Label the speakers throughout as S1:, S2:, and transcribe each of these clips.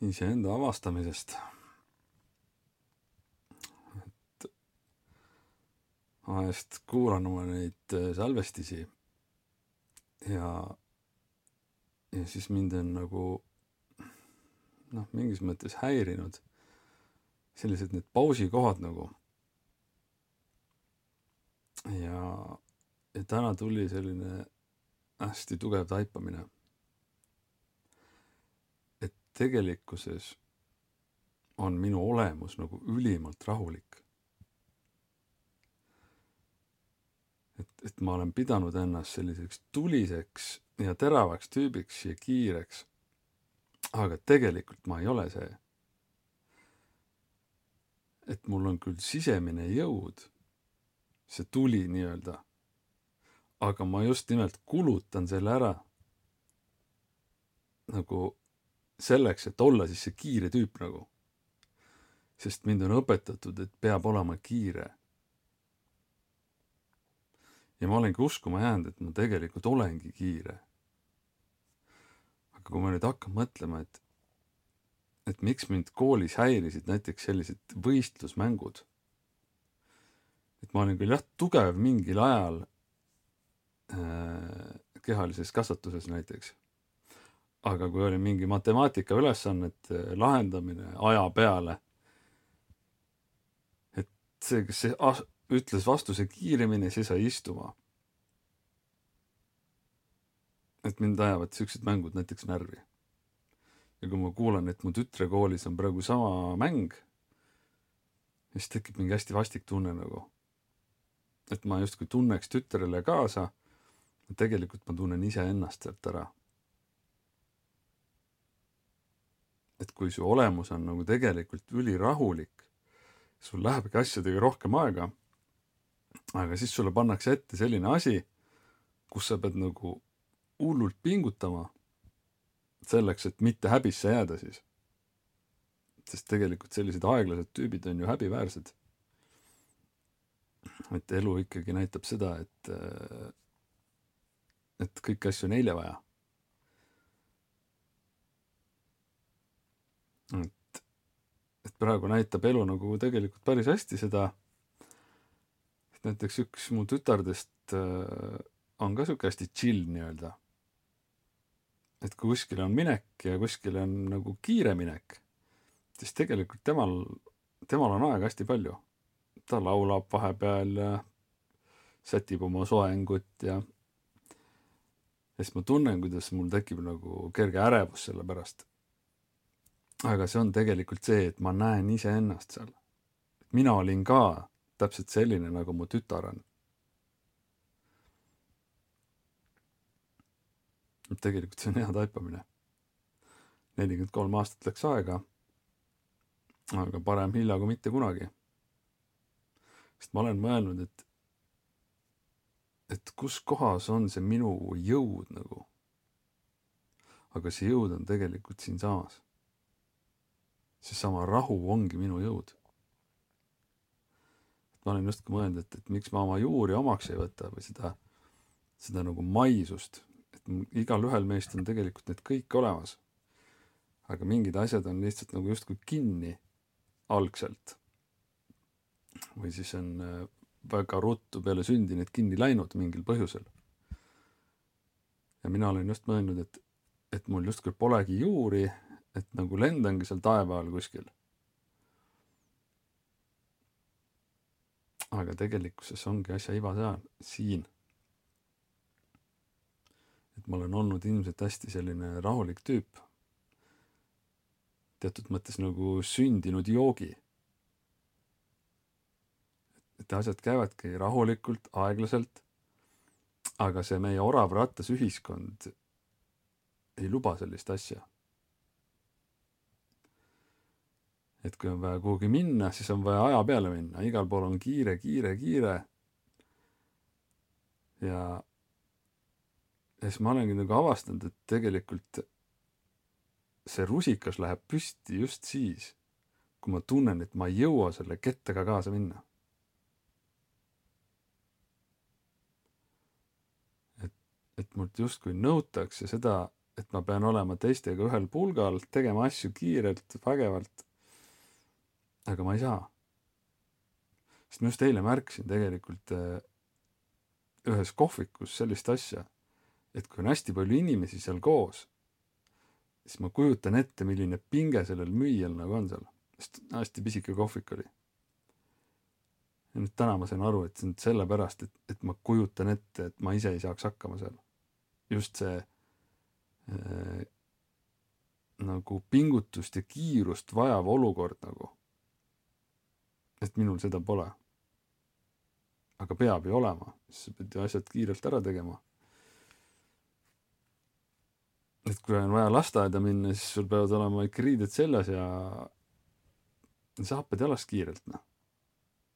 S1: iseenda avastamisest. et vahest kuulan oma neid äh, salvestisi ja, ja siis mind on nagu noh, mingis mõttes häirinud sellised need pausikohad nagu. ja, ja täna tuli selline hästi tugev taipamine tegelikkuses on minu olemus nagu ülimalt rahulik. et, et ma olen pidanud ennast selliseks tuliseks ja teravaks tüübiks ja kiireks. aga tegelikult ma ei ole see. et mul on küll sisemine jõud, see tuli nii-öelda, aga ma just nimelt kulutan selle ära nagu selleks, et olla siis see kiire tüüp nagu. sest mind on õpetatud, et peab olema kiire. ja ma olengi uskuma jäänud, et ma tegelikult olengi kiire. aga kui ma nüüd hakkan mõtlema, et, et miks mind koolis häirisid näiteks sellised võistlusmängud. et ma olin küll jah, tugev mingil ajal äh, kehalises kasvatuses näiteks aga kui oli mingi matemaatika ülesannete lahendamine aja peale, et see, kes see ütles vastuse kiiremini, see sai istuma. et mind ajavad siuksed mängud näiteks närvi. ja kui ma kuulan, et mu tütre koolis on praegu sama mäng, siis tekib mingi hästi vastik tunne nagu. et ma justkui tunneks tütrele kaasa, tegelikult ma tunnen iseennast sealt ära et kui su olemus on nagu tegelikult ülirahulik, sul lähebki asjadega rohkem aega, aga siis sulle pannakse ette selline asi, kus sa pead nagu hullult pingutama selleks, et mitte häbisse jääda siis. sest tegelikult sellised aeglased tüübid on ju häbiväärsed. et elu ikkagi näitab seda, et, et kõiki asju on eile vaja et, et praegu näitab elu nagu tegelikult päris hästi seda, et näiteks üks mu tütardest äh, on ka sihuke hästi chill nii-öelda. et kui kuskile on minek ja kuskile on nagu kiire minek, siis tegelikult temal, temal on aega hästi palju. ta laulab vahepeal ja sätib oma soengut ja ja siis ma tunnen, kuidas mul tekib nagu kerge ärevus selle pärast aga see on tegelikult see, et ma näen iseennast seal. mina olin ka täpselt selline, nagu mu tütar on. tegelikult see on hea taipamine. nelikümmend kolm aastat läks aega. aga parem hilja kui mitte kunagi. sest ma olen mõelnud, et, et kus kohas on see minu jõud nagu. aga see jõud on tegelikult siinsamas seesama rahu ongi minu jõud. ma olen justkui mõelnud, et, et miks ma oma juuri omaks ei võta või seda, seda nagu maisust, et igalühel meist on tegelikult need kõik olemas. aga mingid asjad on lihtsalt nagu justkui kinni algselt. või siis on äh, väga ruttu peale sündi need kinni läinud mingil põhjusel. ja mina olen just mõelnud, et, et mul justkui polegi juuri et nagu lendangi seal taeva all kuskil. aga tegelikkuses ongi asja iva seal, siin. et ma olen olnud ilmselt hästi selline rahulik tüüp. teatud mõttes nagu sündinud joogi. et asjad käivadki rahulikult, aeglaselt. aga see meie orav rattas ühiskond ei luba sellist asja et kui on vaja kuhugi minna, siis on vaja aja peale minna, igal pool on kiire, kiire, kiire. ja, ja siis ma olengi nagu avastanud, et tegelikult see rusikas läheb püsti just siis, kui ma tunnen, et ma ei jõua selle kettaga kaasa minna. et, et mult justkui nõutakse seda, et ma pean olema teistega ühel pulgal, tegema asju kiirelt, vägevalt. Aga ma ei saa. sest ma just eile märkasin tegelikult äh, ühes kohvikus sellist asja, et kui on hästi palju inimesi seal koos, siis ma kujutan ette, milline pinge sellel müüjal nagu on seal, sest hästi pisike kohvik oli ja nüüd täna ma sain aru, et see on sellepärast, et, et ma kujutan ette, et ma ise ei saaks hakkama seal. just see äh, nagu pingutust ja kiirust vajav olukord nagu. Et minul seda pole. aga peab ju olema, siis sa pead ju asjad kiirelt ära tegema. et kui on vaja lasteaeda minna, siis sul peavad olema ikka riided seljas ja sa happad jalas kiirelt, noh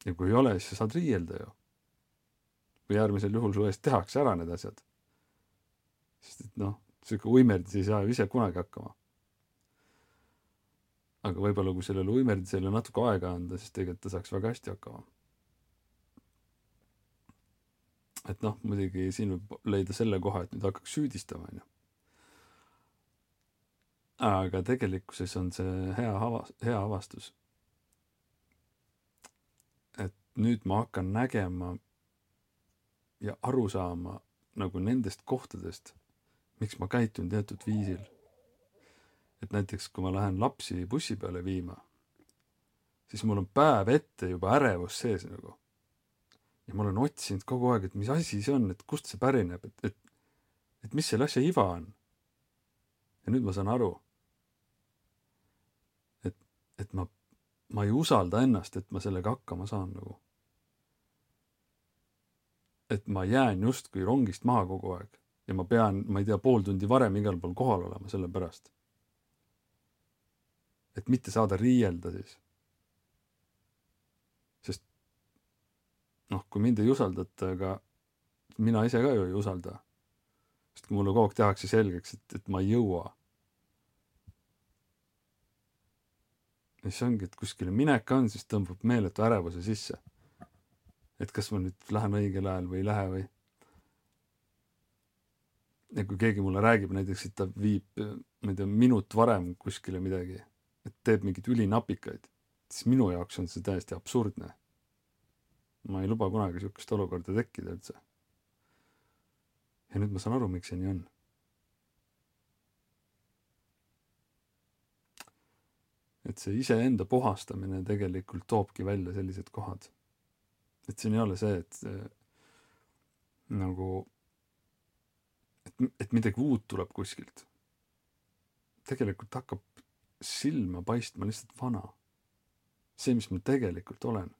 S1: ja kui ei ole, siis sa saad riielda ju. või äärmisel juhul su eest tehakse ära need asjad. sest et noh, sihuke uimerdis ei saa ju ise kunagi hakkama. Aga võib-olla kui sellele uimerdisele natuke aega anda, siis tegelikult ta saaks väga hästi hakkama. et noh, muidugi siin võib leida selle koha, et nüüd hakkaks süüdistama, onju. aga tegelikkuses on see hea avas-, hea avastus nüüd ma hakkan nägema ja aru saama nagu nendest kohtadest, miks ma käitun teatud viisil. Et näiteks, kui ma lähen lapsi bussi peale viima, siis mul on päev ette juba ärevus sees nagu. ja ma olen otsinud kogu aeg, et mis asi see on, et kust see pärineb, et, et, et mis selle asja iva on. ja nüüd ma saan aru, et, et ma ma ei usalda ennast, et ma sellega hakkama saan nagu. et ma jään justkui rongist maha kogu aeg ja ma pean, ma ei tea, pool tundi varem igal pool kohal olema selle pärast. Et mitte saada riielda siis. sest noh, kui mind ei usaldata, ega mina ise ka ju ei usalda. sest kui mulle kogu aeg tehakse selgeks, et, et ma ei jõua ja siis ongi, et kuskile minek on, siis tõmbab meeletu ärevuse sisse. et kas ma nüüd lähen õigel ajal või ei lähe või. ja kui keegi mulle räägib näiteks, et ta viib, ma ei tea, minut varem kuskile midagi, et teeb mingeid ülinapikaid, siis minu jaoks on see täiesti absurdne. ma ei luba kunagi niisugust olukorda tekkida üldse. ja nüüd ma saan aru, miks see nii on et see iseenda puhastamine tegelikult toobki välja sellised kohad. et siin ei ole see, et see, nagu, et, et midagi uut tuleb kuskilt. tegelikult hakkab silma paistma lihtsalt vana. see, mis ma tegelikult olen.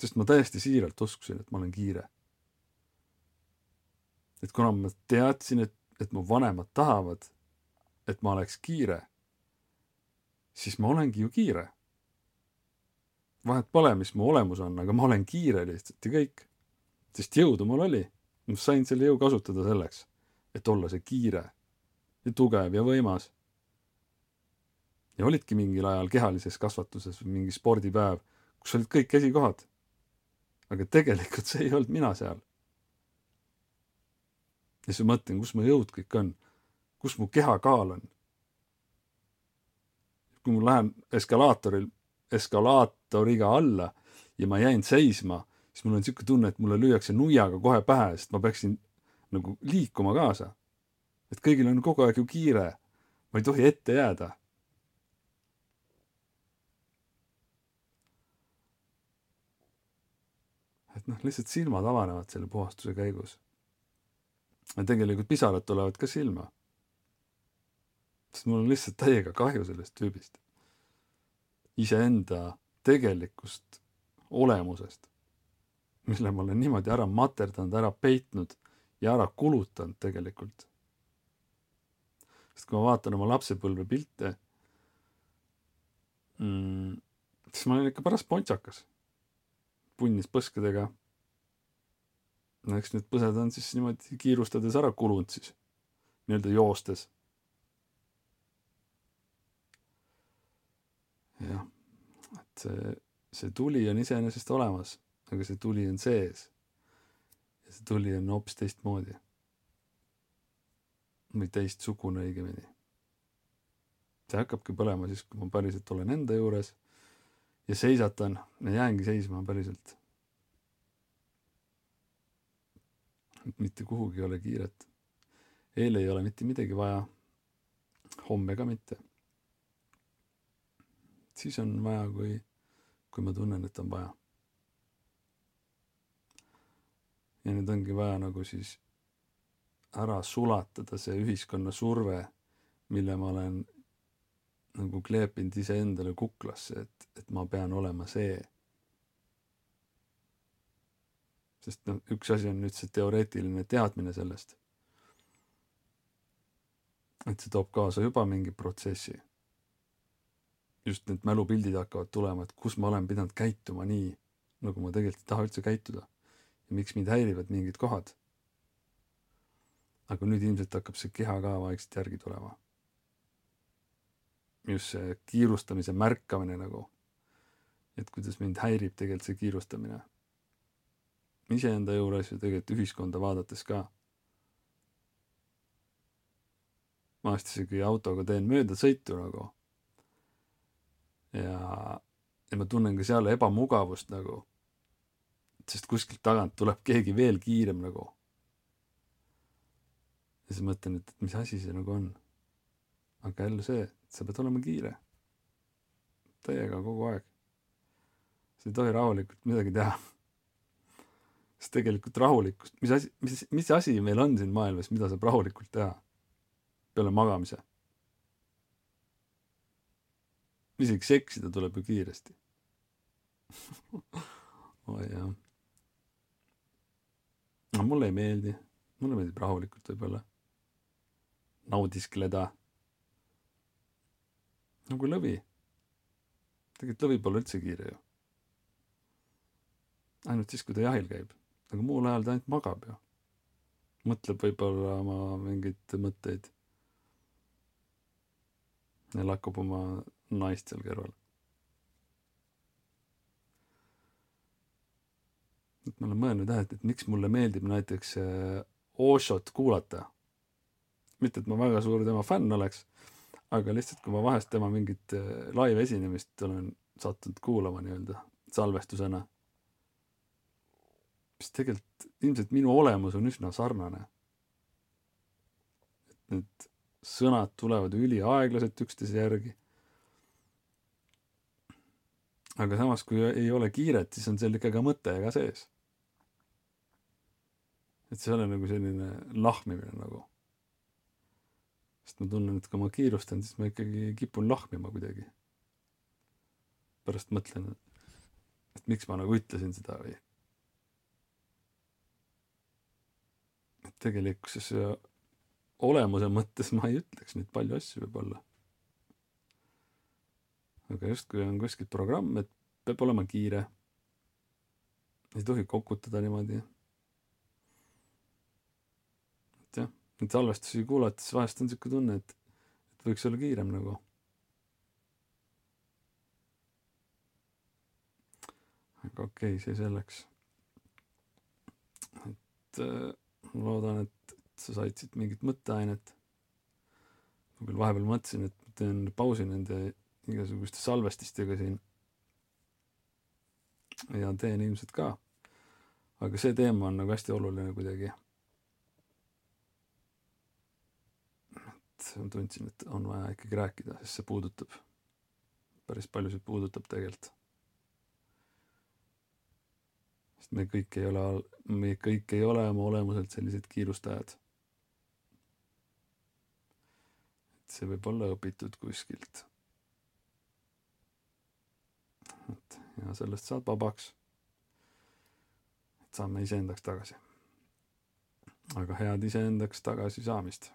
S1: sest ma täiesti siiralt uskusin, et ma olen kiire. et kuna ma teadsin, et, et mu vanemad tahavad, et ma oleks kiire siis ma olengi ju kiire. vahet pole, mis mu olemus on, aga ma olen kiire lihtsalt ja kõik. sest jõudu mul oli. ma sain selle jõu kasutada selleks, et olla see kiire ja tugev ja võimas. Ja olidki mingil ajal kehalises kasvatuses või mingi spordipäev, kus olid kõik esikohad. aga tegelikult see ei olnud mina seal. ja siis ma mõtlen, kus mu jõud kõik on, kus mu kehakaal on kui ma lähen eskalaatoril, eskalaatoriga alla ja ma jäin seisma, siis mul on niisugune tunne, et mulle lüüakse nuiaga kohe pähe, sest ma peaksin nagu liikuma kaasa. et kõigil on kogu aeg ju kiire. ma ei tohi ette jääda. Et noh, lihtsalt silmad avanevad selle puhastuse käigus. ja tegelikult pisarad tulevad ka silma sest mul on lihtsalt täiega kahju sellest tüübist. iseenda tegelikust olemusest, mille ma olen niimoodi ära materdanud, ära peitnud ja ära kulutanud tegelikult. sest kui ma vaatan oma lapsepõlve pilte mm,, siis ma olin ikka paras pontsakas. Punnis põskedega. no eks need põsed on siis niimoodi kiirustades ära kulunud siis, nii-öelda joostes jah, et see, see tuli on iseenesest olemas, aga see tuli on sees. ja see tuli on hoopis teistmoodi. või teistsugune õigemini. see hakkabki põlema siis, kui ma päriselt olen enda juures ja seisatan ja jäängi seisma päriselt. mitte kuhugi ei ole kiiret. eile ei ole mitte midagi vaja. homme ka mitte. siis on vaja, kui, kui ma tunnen, et on vaja. ja nüüd ongi vaja nagu siis ära sulatada see ühiskonna surve, mille ma olen nagu kleepinud iseendale kuklasse, et, et ma pean olema see. sest noh, üks asi on nüüd see teoreetiline teadmine sellest. et see toob kaasa juba mingi protsessi. just need mälupildid hakkavad tulema, et kus ma olen pidanud käituma nii, nagu ma tegelikult ei taha üldse käituda. ja miks mind häirivad mingid kohad. aga nüüd ilmselt hakkab see keha ka vaikselt järgi tulema just see kiirustamise märkamine nagu. et kuidas mind häirib tegelikult see kiirustamine. iseenda juures ja tegelikult ühiskonda vaadates ka. vahest isegi autoga teen möödasõitu nagu. ja, ja ma tunnen ka seal ebamugavust nagu. sest kuskilt tagant tuleb keegi veel kiirem nagu. ja siis mõtlen, et mis asi see nagu on. aga jälle see sa pead olema kiire. täiega kogu aeg. sa ei tohi rahulikult midagi teha. sest tegelikult rahulikkust, mis asi, mis, mis asi meil on siin maailmas, mida saab rahulikult teha? peale magamise. isegi seksida tuleb ju kiiresti oi jah. no mulle ei meeldi, mulle meeldib rahulikult võib-olla naudiskleda nagu lõvi. tegelikult lõvi pole üldse kiire ju. ainult siis, kui ta jahil käib, aga muul ajal ta ainult magab ju. mõtleb võib-olla oma mingeid mõtteid. ja lakkub oma naist seal kõrval. et ma olen mõelnud jah, et, et miks mulle meeldib näiteks äh, Oshot kuulata. mitte, et ma väga suur tema fänn oleks aga lihtsalt, kui ma vahest tema mingit äh, live esinemist olen sattunud kuulama nii-öelda salvestusena, siis tegelikult ilmselt minu olemus on üsna sarnane. et need sõnad tulevad üliaeglaselt üksteise järgi. aga samas, kui ei ole kiiret, siis on seal ikka ka mõte ka sees. et see ei ole nagu selline lahmimine nagu sest ma tunnen, et kui ma kiirustan, siis ma ikkagi kipun lahmima kuidagi. pärast mõtlen, et miks ma nagu ütlesin seda või. et tegelikkuses olemuse mõttes ma ei ütleks neid palju asju võib-olla. aga justkui on kuskil programm, et peab olema kiire. ei tohi kokutada niimoodi neid salvestusi kuulates vahest on siuke tunne, et, et võiks olla kiirem nagu. aga okei okay,, see selleks. et äh, loodan, et, sa said siit mingit mõtteainet. ma küll vahepeal mõtlesin, et teen pausi nende igasuguste salvestistega siin. ja teen ilmselt ka. aga see teema on nagu hästi oluline kuidagi et tundsin, et on vaja ikkagi rääkida, sest see puudutab, päris paljusid puudutab tegelikult. sest me kõik ei ole, me kõik ei ole oma olemuselt sellised kiirustajad. et see võib olla õpitud kuskilt. et ja sellest saad vabaks. et saame iseendaks tagasi. aga head iseendaks tagasi saamist